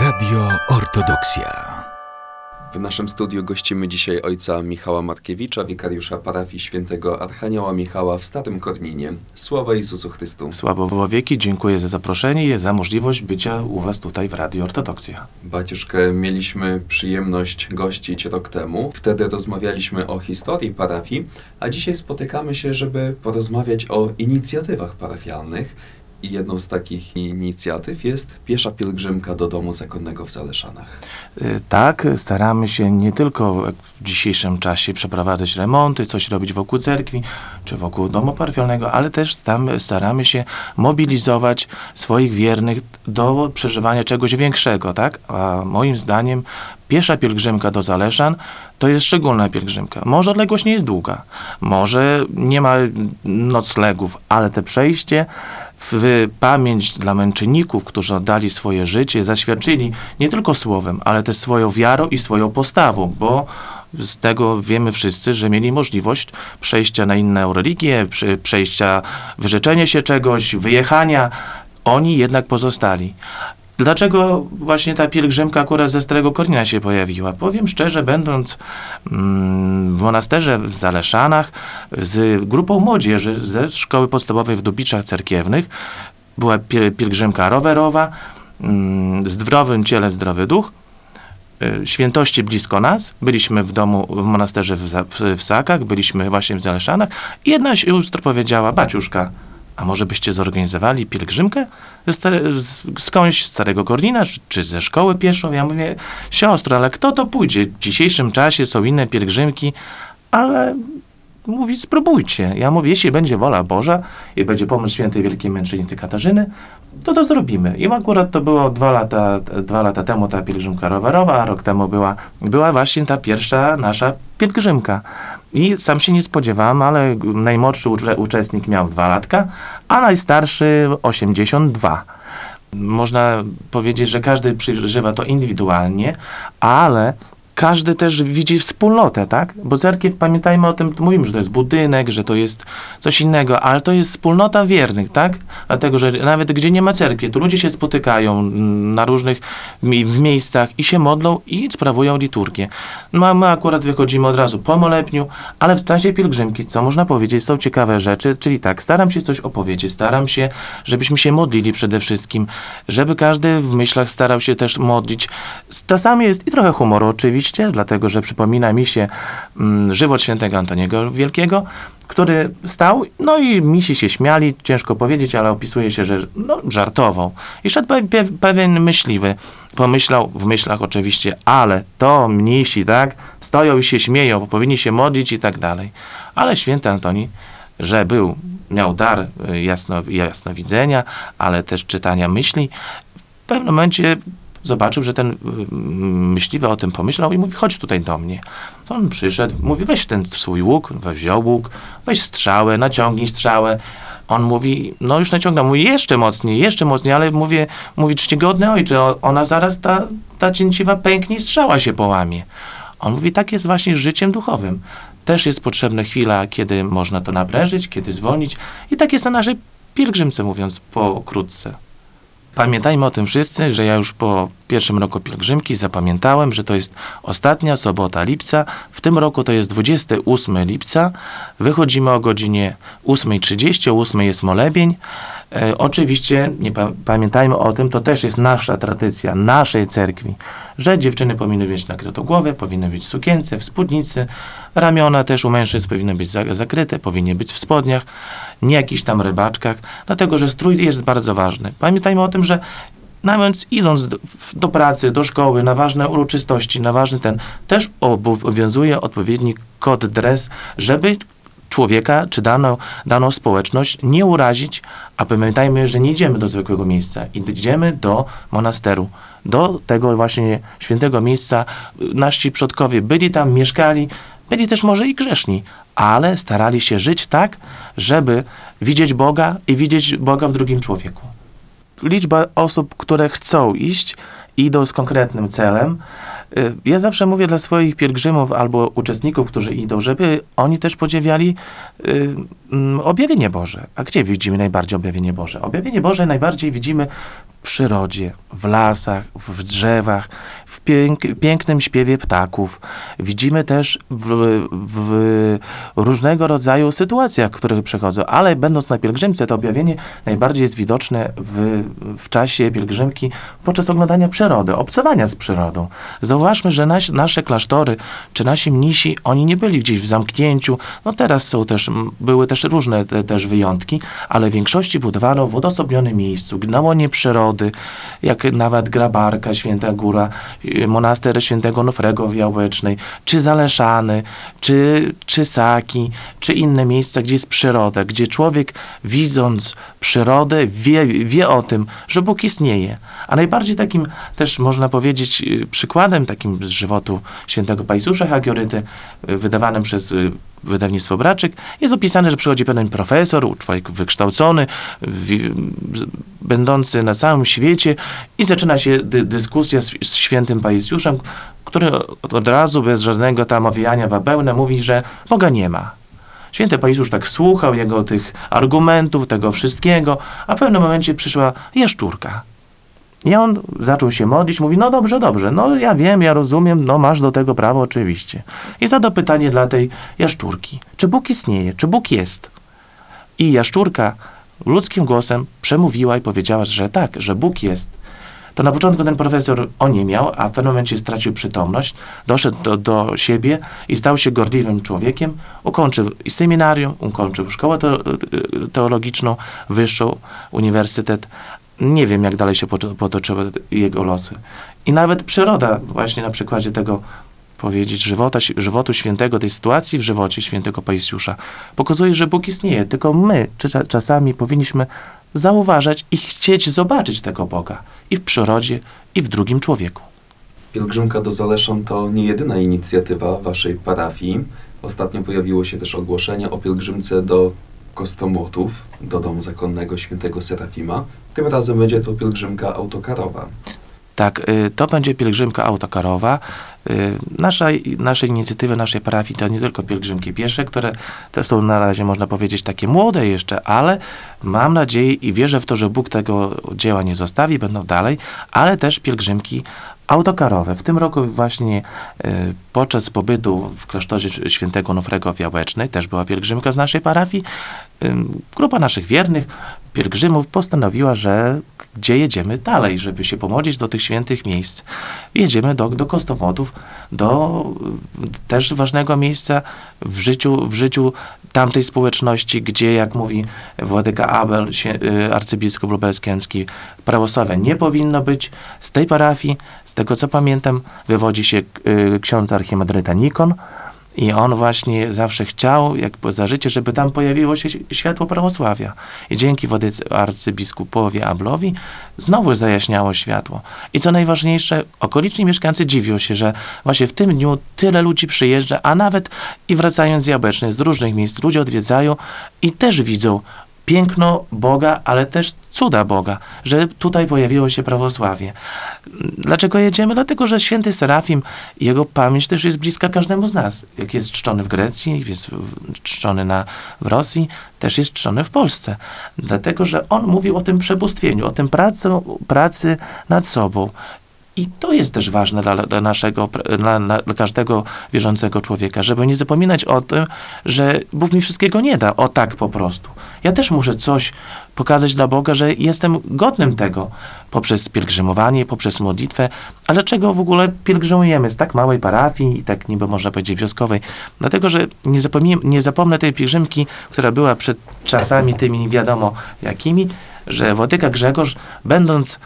Radio Ortodoksja. W naszym studiu gościmy dzisiaj ojca Michała Matkiewicza, wikariusza parafii świętego Archanioła Michała w Starym Korminie. Sława Jezusu Chrystu. Sława w wieki, dziękuję za zaproszenie i za możliwość bycia u Was tutaj w Radio Ortodoksja. Baciuszkę mieliśmy przyjemność gościć rok temu. Wtedy rozmawialiśmy o historii parafii, a dzisiaj spotykamy się, żeby porozmawiać o inicjatywach parafialnych. I jedną z takich inicjatyw jest piesza pielgrzymka do domu zakonnego w Zaleszanach. Y, Tak, staramy się nie tylko w dzisiejszym czasie przeprowadzać remonty, coś robić wokół cerkwi czy wokół domu parafialnego, ale też staramy się mobilizować swoich wiernych do przeżywania czegoś większego, tak? A moim zdaniem piesza pielgrzymka do Zaleszan to jest szczególna pielgrzymka. Może odległość nie jest długa, może nie ma noclegów, ale te przejście w pamięć dla męczenników, którzy oddali swoje życie, zaświadczyli nie tylko słowem, ale też swoją wiarą i swoją postawą, bo z tego wiemy wszyscy, że mieli możliwość przejścia na inną religię, prze- przejścia, wyrzeczenia się czegoś, wyjechania. Oni jednak pozostali. Dlaczego właśnie ta pielgrzymka akurat ze Starego Kornina się pojawiła? Powiem szczerze, będąc mm, w monasterze w Zaleszanach z grupą młodzieży ze szkoły podstawowej w Dubiczach Cerkiewnych, była piel- pielgrzymka rowerowa, mm, zdrowym ciele zdrowy duch, y, świętości blisko nas. Byliśmy w domu, w monasterze w, w Sakach, byliśmy właśnie w Zaleszanach i jedna siostra powiedziała, baciuszka, a może byście zorganizowali pielgrzymkę ze stare, z, skądś z Starego Kornina, czy, czy ze szkoły pieszą? Ja mówię, siostro, ale kto to pójdzie? W dzisiejszym czasie są inne pielgrzymki, ale mówi, spróbujcie. Ja mówię, jeśli będzie wola Boża i będzie pomoc świętej wielkiej męczennicy Katarzyny, to to zrobimy. I akurat to było dwa lata, dwa lata temu ta pielgrzymka rowerowa, rok temu była, była właśnie ta pierwsza nasza pielgrzymka. I sam się nie spodziewałem, ale najmłodszy ucze- uczestnik miał dwa latka, a najstarszy 82. Można powiedzieć, że każdy przeżywa to indywidualnie, ale każdy też widzi wspólnotę, tak? Bo cerkiew, pamiętajmy o tym, mówimy, że to jest budynek, że to jest coś innego, ale to jest wspólnota wiernych, tak? Dlatego, że nawet gdzie nie ma cerkwi, to ludzie się spotykają na różnych w miejscach i się modlą i sprawują liturgię. No, my akurat wychodzimy od razu po molebniu, ale w czasie pielgrzymki, co można powiedzieć, są ciekawe rzeczy, czyli tak, staram się coś opowiedzieć, staram się, żebyśmy się modlili przede wszystkim, żeby każdy w myślach starał się też modlić. Czasami jest i trochę humoru oczywiście, dlatego, że przypomina mi się mm, żywot świętego Antoniego Wielkiego, który stał, no i misi się śmiali, ciężko powiedzieć, ale opisuje się, że no, żartował. I szedł pe- pe- pewien myśliwy, pomyślał w myślach oczywiście, ale to mnisi, tak, stoją i się śmieją, powinni się modlić i tak dalej. Ale święty Antoni, że był, miał dar y, jasno, jasnowidzenia, ale też czytania myśli, w pewnym momencie zobaczył, że ten y, myśliwy o tym pomyślał i mówi, chodź tutaj do mnie. To on przyszedł, mówi, weź ten swój łuk, wziął łuk, weź strzałę, naciągnij strzałę. On mówi, no już naciągnął, mówi, jeszcze mocniej, jeszcze mocniej, ale mówię, mówi, czcigodny ojcze, ona zaraz, ta, ta cięciwa pęknie i strzała się połamie. On mówi, tak jest właśnie z życiem duchowym. Też jest potrzebna chwila, kiedy można to naprężyć, kiedy zwolnić. I tak jest na naszej pielgrzymce, mówiąc pokrótce. Pamiętajmy o tym wszyscy, że ja już po pierwszym roku pielgrzymki zapamiętałem, że to jest ostatnia sobota lipca. W tym roku to jest 28 lipca. Wychodzimy o godzinie 8.30, o 8 jest molebień. E, oczywiście, nie pa- pamiętajmy o tym, to też jest nasza tradycja, naszej cerkwi, że dziewczyny powinny mieć nakrytą głowę, powinny w sukience, w spódnicy, ramiona też u mężczyzn powinny być za- zakryte, powinny być w spodniach, nie jakichś tam rybaczkach, dlatego że strój jest bardzo ważny. Pamiętajmy o tym, że nawet idąc do, do pracy, do szkoły, na ważne uroczystości, na ważny ten, też obowiązuje odpowiedni kod dres, żeby człowieka czy daną, daną społeczność nie urazić, a pamiętajmy, że nie idziemy do zwykłego miejsca, idziemy do monasteru, do tego właśnie świętego miejsca. Nasi przodkowie byli tam, mieszkali, byli też może i grzeszni, ale starali się żyć tak, żeby widzieć Boga i widzieć Boga w drugim człowieku liczba osób, które chcą iść, idą z konkretnym celem. Ja zawsze mówię dla swoich pielgrzymów albo uczestników, którzy idą, żeby oni też podziwiali y, mm, objawienie Boże. A gdzie widzimy najbardziej objawienie Boże? Objawienie Boże najbardziej widzimy przyrodzie, w lasach, w drzewach, w pięk, pięknym śpiewie ptaków. Widzimy też w, w różnego rodzaju sytuacjach, które przechodzą, ale będąc na pielgrzymce, to objawienie najbardziej jest widoczne w, w czasie pielgrzymki podczas oglądania przyrody, obcowania z przyrodą. Zauważmy, że nasze klasztory, czy nasi mnisi, oni nie byli gdzieś w zamknięciu. No teraz są też, były też różne te, też wyjątki, ale w większości budowano w odosobnionym miejscu, na łonie przyrody, jak nawet Grabarka, Święta Góra, y, monaster Świętego Nofrego w Jałecznej, czy Zaleszany, czy, czy Saki, czy inne miejsca, gdzie jest przyroda, gdzie człowiek widząc przyrodę wie, wie o tym, że Bóg istnieje. A najbardziej takim też można powiedzieć y, przykładem takim z żywotu świętego Pajsusza Hagioryty, y, wydawanym przez wydawnictwo Braczyk, jest opisane, że przychodzi pewien profesor, człowiek wykształcony, będący na całym świecie i zaczyna się dy, dyskusja z, z świętym Pajsusem, który od, od razu, bez żadnego tam owijania bawełnę, mówi, że Boga nie ma. Święty Pajusz tak słuchał jego tych argumentów, tego wszystkiego, a w pewnym momencie przyszła jaszczurka. I on zaczął się modlić, mówi, no dobrze, dobrze, no ja wiem, ja rozumiem, no masz do tego prawo oczywiście. I zadał pytanie dla tej jaszczurki, czy Bóg istnieje, czy Bóg jest? I jaszczurka ludzkim głosem przemówiła i powiedziała, że tak, że Bóg jest. To na początku ten profesor oniemiał, a w pewnym momencie stracił przytomność, doszedł do, do siebie i stał się gorliwym człowiekiem. Ukończył seminarium, ukończył szkołę teo- teologiczną, wyższą, uniwersytet. Nie wiem, jak dalej się poto- potoczyły jego losy. I nawet przyroda, właśnie na przykładzie tego powiedzieć, żywota, żywotu świętego, tej sytuacji w żywocie świętego Pajsiusza, pokazuje, że Bóg istnieje, tylko my cza- czasami powinniśmy zauważać i chcieć zobaczyć tego Boga i w przyrodzie, i w drugim człowieku. Pielgrzymka do Zaleszan to nie jedyna inicjatywa waszej parafii. Ostatnio pojawiło się też ogłoszenie o pielgrzymce do Kostomłotów, do domu zakonnego świętego Serafima. Tym razem będzie to pielgrzymka autokarowa. Tak, y, to będzie pielgrzymka autokarowa. Y, Nasza, nasze inicjatywy naszej parafii to nie tylko pielgrzymki piesze, które te są na razie, można powiedzieć, takie młode jeszcze, ale mam nadzieję i wierzę w to, że Bóg tego dzieła nie zostawi, będą dalej, ale też pielgrzymki autokarowe. W tym roku właśnie y, podczas pobytu w klasztorze świętego Nofrego w Jałecznej też była pielgrzymka z naszej parafii. Grupa naszych wiernych pielgrzymów postanowiła, że gdzie jedziemy dalej, żeby się pomodlić do tych świętych miejsc. Jedziemy do, do Kostomotów, do y, też ważnego miejsca w życiu, w życiu tamtej społeczności, gdzie, jak mówi Władyka Abel, y, arcybiskup lubelski, prawosławia nie powinno być. Z tej parafii, z tego co pamiętam, wywodzi się y, ksiądz archimandryta Nikon, i on właśnie zawsze chciał, jak za życie, żeby tam pojawiło się światło prawosławia. I dzięki wodyce arcybiskupowi Ablowi znowu zajaśniało światło. I co najważniejsze, okoliczni mieszkańcy dziwią się, że właśnie w tym dniu tyle ludzi przyjeżdża, a nawet i wracając z Jabłecznej, z różnych miejsc, ludzie odwiedzają i też widzą piękno Boga, ale też cuda Boga, że tutaj pojawiło się prawosławie. Dlaczego jedziemy? Dlatego, że święty Serafim, jego pamięć też jest bliska każdemu z nas. Jak jest czczony w Grecji, jest czczony na, w Rosji, też jest czczony w Polsce. Dlatego, że on mówił o tym przebóstwieniu, o tym pracy, pracy nad sobą. I to jest też ważne dla, dla naszego, dla, dla każdego wierzącego człowieka, żeby nie zapominać o tym, że Bóg mi wszystkiego nie da, o tak po prostu. Ja też muszę coś pokazać dla Boga, że jestem godnym tego poprzez pielgrzymowanie, poprzez modlitwę. A dlaczego w ogóle pielgrzymujemy z tak małej parafii i tak niby można powiedzieć wioskowej? Dlatego, że nie, zapomnę, nie zapomnę tej pielgrzymki, która była przed czasami tymi wiadomo jakimi, że Włodyka Grzegorz, będąc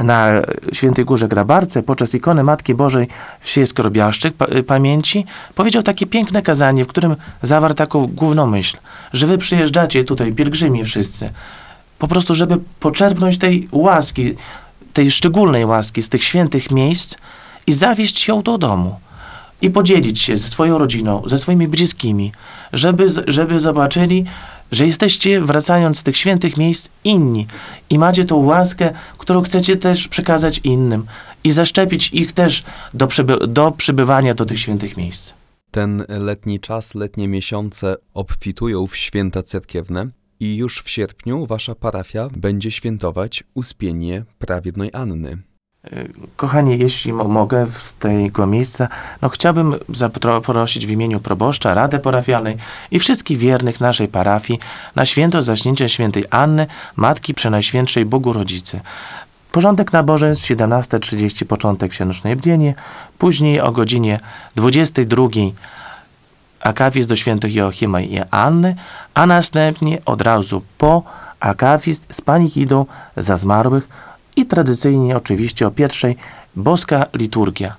na Świętej Górze Grabarce podczas ikony Matki Bożej wsi Skorobiaszczyk y, pamięci powiedział takie piękne kazanie, w którym zawarł taką główną myśl, że wy przyjeżdżacie tutaj, pielgrzymi wszyscy, po prostu, żeby poczerpnąć tej łaski, tej szczególnej łaski z tych świętych miejsc i zawieźć ją do domu i podzielić się ze swoją rodziną, ze swoimi bliskimi, żeby, żeby zobaczyli, że jesteście, wracając z tych świętych miejsc, inni i macie tą łaskę, którą chcecie też przekazać innym i zaszczepić ich też do, przyby- do przybywania do tych świętych miejsc. Ten letni czas, letnie miesiące obfitują w święta cerkiewne. I już w sierpniu wasza parafia będzie świętować uspienie prawiednej Anny. Kochani, jeśli mo- mogę z tego miejsca, no chciałbym zaprosić w imieniu proboszcza, Radę Parafialnej i wszystkich wiernych naszej parafii na święto zaśnięcia świętej Anny, Matki Przenajświętszej Bogu Rodzicy. Porządek nabożeństw 17.30 początek wsianocznej bdienie, później o godzinie 22 akafist do świętych Joachima i Anny, a następnie od razu po akafist z panikidą za zmarłych i tradycyjnie oczywiście o pierwszej boska liturgia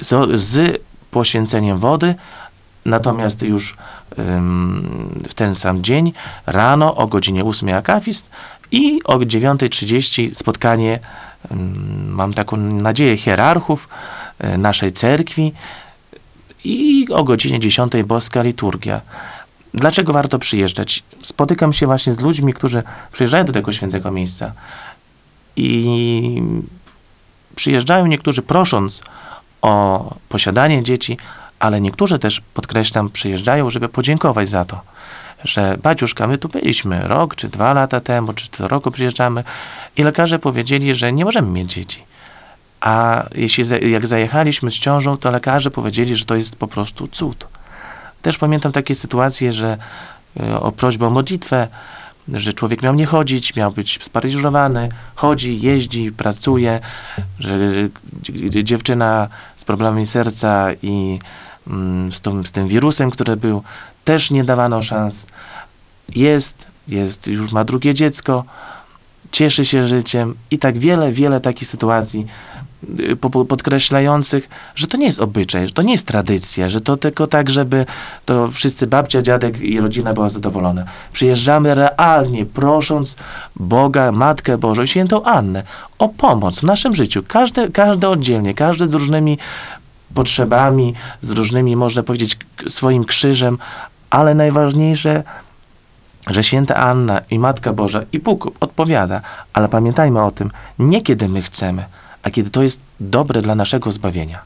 z, z poświęceniem wody, natomiast już ym, w ten sam dzień rano o godzinie 8 akafist i o 9.30 spotkanie, ym, mam taką nadzieję, hierarchów y, naszej cerkwi i o godzinie 10 boska liturgia. Dlaczego warto przyjeżdżać? Spotykam się właśnie z ludźmi, którzy przyjeżdżają do tego świętego miejsca i przyjeżdżają niektórzy prosząc o posiadanie dzieci, ale niektórzy też, podkreślam, przyjeżdżają, żeby podziękować za to, że baciuszka, my tu byliśmy rok, czy dwa lata temu, czy co roku przyjeżdżamy i lekarze powiedzieli, że nie możemy mieć dzieci. A jeśli jak zajechaliśmy z ciążą, to lekarze powiedzieli, że to jest po prostu cud. Też pamiętam takie sytuacje, że e, o prośbę o modlitwę, że człowiek miał nie chodzić, miał być sparaliżowany, chodzi, jeździ, pracuje, że dzie- dziewczyna z problemami serca i mm, z, tą, z tym wirusem, który był, też nie dawano szans. Jest, jest, już ma drugie dziecko, cieszy się życiem i tak wiele, wiele takich sytuacji podkreślających, że to nie jest obyczaj, że to nie jest tradycja, że to tylko tak, żeby to wszyscy babcia, dziadek i rodzina była zadowolona. Przyjeżdżamy realnie, prosząc Boga, Matkę Bożą i Świętą Annę o pomoc w naszym życiu. Każdy, każdy oddzielnie, każdy z różnymi potrzebami, z różnymi, można powiedzieć, swoim krzyżem, ale najważniejsze, że święta Anna i Matka Boża i Bóg odpowiada, ale pamiętajmy o tym, nie kiedy my chcemy, a kiedy to jest dobre dla naszego zbawienia.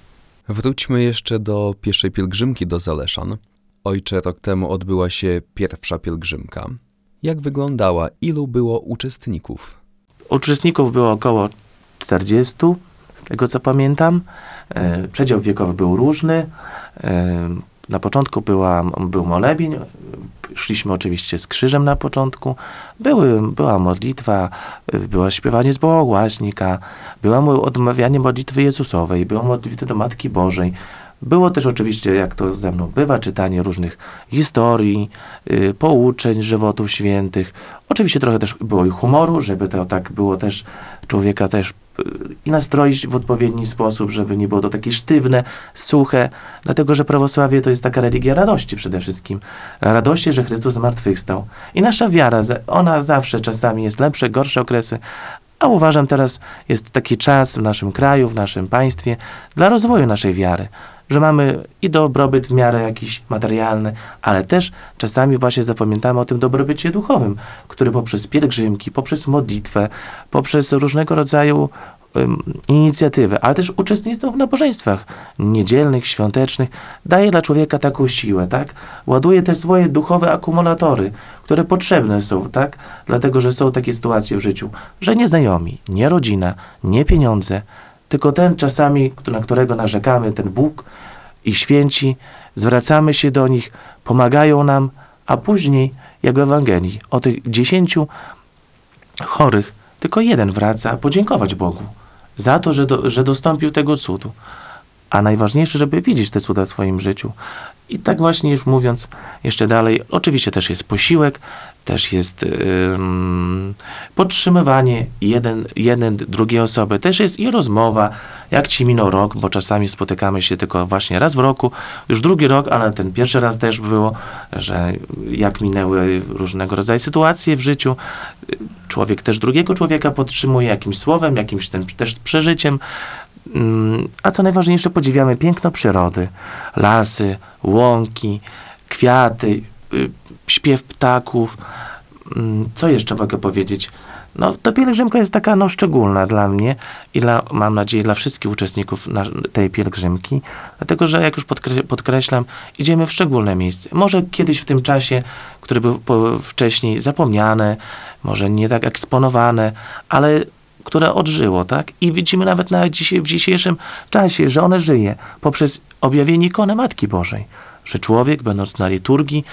Wróćmy jeszcze do pierwszej pielgrzymki do Zaleszan. Ojcze, rok temu odbyła się pierwsza pielgrzymka. Jak wyglądała? Ilu było uczestników? Uczestników było około 40, z tego co pamiętam. E, Przedział wiekowy był różny. Na początku była, był molebień. Szliśmy oczywiście z krzyżem na początku. Były, była modlitwa, była śpiewanie z bałagłaśnika, była mo- odmawianie modlitwy Jezusowej, była modlitwa do Matki Bożej. Było też oczywiście, jak to ze mną bywa, czytanie różnych historii, y, pouczeń żywotów świętych. Oczywiście trochę też było i humoru, żeby to tak było też człowieka też i nastroić w odpowiedni sposób, żeby nie było to takie sztywne, suche, dlatego że prawosławie to jest taka religia radości przede wszystkim. Radości, że Chrystus zmartwychwstał. I nasza wiara, ona zawsze czasami jest lepsze, gorsze okresy, a uważam teraz jest taki czas w naszym kraju, w naszym państwie dla rozwoju naszej wiary, że mamy i dobrobyt w miarę jakiś materialny, ale też czasami właśnie zapamiętamy o tym dobrobycie duchowym, który poprzez pielgrzymki, poprzez modlitwę, poprzez różnego rodzaju inicjatywy, ale też uczestnictwo w nabożeństwach niedzielnych, świątecznych, daje dla człowieka taką siłę, tak? Ładuje te swoje duchowe akumulatory, które potrzebne są, tak? Dlatego, że są takie sytuacje w życiu, że nie znajomi, nie rodzina, nie pieniądze, tylko ten czasami, na którego narzekamy, ten Bóg i święci, zwracamy się do nich, pomagają nam, a później, jak w Ewangelii, o tych dziesięciu chorych, tylko jeden wraca podziękować Bogu za to, że, do, że dostąpił tego cudu. A najważniejsze, żeby widzieć te cuda w swoim życiu. I tak właśnie już mówiąc jeszcze dalej, oczywiście też jest posiłek, też jest ym, podtrzymywanie jeden, jeden, drugiej osoby, też jest i rozmowa, jak ci minął rok, bo czasami spotykamy się tylko właśnie raz w roku, już drugi rok, ale ten pierwszy raz też było, że jak minęły różnego rodzaju sytuacje w życiu, człowiek też drugiego człowieka podtrzymuje jakimś słowem, jakimś też przeżyciem. Mm, A co najważniejsze, podziwiamy piękno przyrody, lasy, łąki, kwiaty, y, śpiew ptaków. Mm, Co jeszcze mogę powiedzieć? No, ta pielgrzymka jest taka no, szczególna dla mnie i dla, mam nadzieję dla wszystkich uczestników na, tej pielgrzymki, dlatego że jak już podkre, podkreślam, idziemy w szczególne miejsce. Może kiedyś w tym czasie, który był wcześniej zapomniane, może nie tak eksponowane, ale które odżyło, tak? I widzimy nawet na dzisiaj, w dzisiejszym czasie, że one żyje poprzez objawienie ikony Matki Bożej, że człowiek, będąc na liturgii,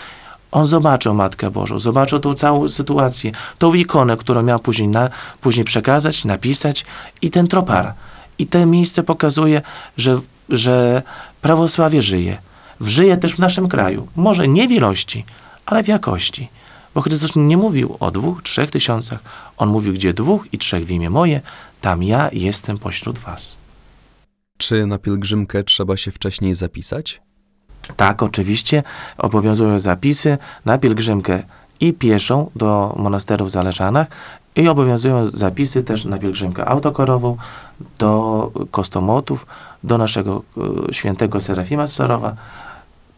on zobaczył Matkę Bożą, zobaczył tą całą sytuację, tą ikonę, którą miał później, na, później przekazać, napisać i ten tropar. I to miejsce pokazuje, że, że prawosławie żyje. Żyje też w naszym kraju. Może nie w ilości, ale w jakości. Bo Chrystus nie mówił o dwóch, trzech tysiącach. On mówił, gdzie dwóch i trzech w imię moje, tam ja jestem pośród was. Czy na pielgrzymkę trzeba się wcześniej zapisać? Tak, oczywiście obowiązują zapisy na pielgrzymkę i pieszą do monasteru w Zależanach i obowiązują zapisy też na pielgrzymkę autokorową do Kostomotów, do naszego e, świętego Serafima z Sorowa.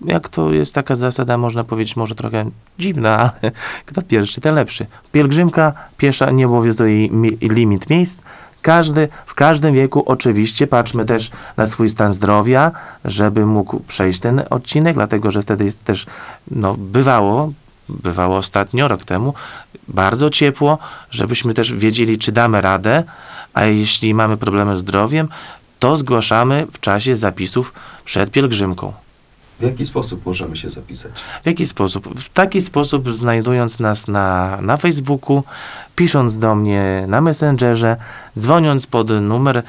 Jak to jest taka zasada, można powiedzieć, może trochę dziwna, ale kto pierwszy, ten lepszy. Pielgrzymka piesza nie obowiązuje mi- limit miejsc. Każdy, w każdym wieku oczywiście patrzmy też na swój stan zdrowia, żeby mógł przejść ten odcinek, dlatego że wtedy jest też, no bywało, bywało ostatnio, rok temu, bardzo ciepło, żebyśmy też wiedzieli, czy damy radę, a jeśli mamy problemy z zdrowiem, to zgłaszamy w czasie zapisów przed pielgrzymką. W jaki sposób możemy się zapisać? W jaki sposób? W taki sposób, znajdując nas na, na Facebooku, pisząc do mnie na Messengerze, dzwoniąc pod numer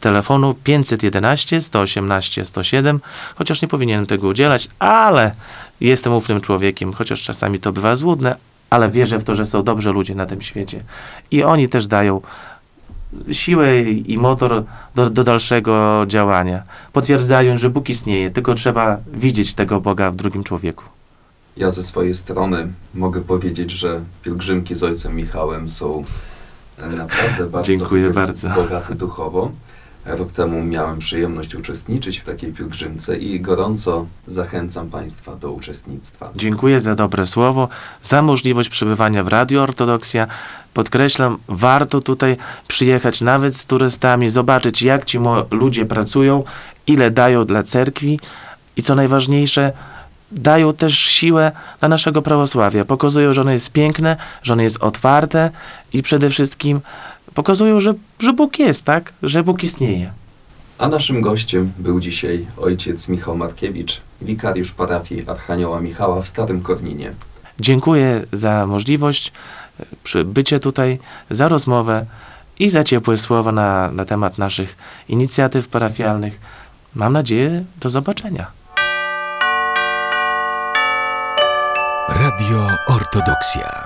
telefonu 511 118 107, chociaż nie powinienem tego udzielać, ale jestem ufnym człowiekiem, chociaż czasami to bywa złudne, ale wierzę w to, że są dobrzy ludzie na tym świecie. I oni też dają siłę i motor do, do dalszego działania. Potwierdzają, że Bóg istnieje, tylko trzeba widzieć tego Boga w drugim człowieku. Ja ze swojej strony mogę powiedzieć, że pielgrzymki z ojcem Michałem są naprawdę bardzo, Dziękuję bardzo. bogate duchowo. Rok temu miałem przyjemność uczestniczyć w takiej pielgrzymce i gorąco zachęcam Państwa do uczestnictwa. Dziękuję za dobre słowo, za możliwość przebywania w Radio Ortodoksja. Podkreślam, warto tutaj przyjechać nawet z turystami, zobaczyć jak ci ludzie pracują, ile dają dla cerkwi i co najważniejsze, dają też siłę dla naszego prawosławia. Pokazują, że ono jest piękne, że ono jest otwarte i przede wszystkim pokazują, że, że Bóg jest, tak? Że Bóg istnieje. A naszym gościem był dzisiaj ojciec Michał Markiewicz, wikariusz parafii Archanioła Michała w Starym Korninie. Dziękuję za możliwość e, przybycie tutaj, za rozmowę i za ciepłe słowa na, na temat naszych inicjatyw parafialnych. Mam nadzieję, do zobaczenia. Radio Ortodoksja.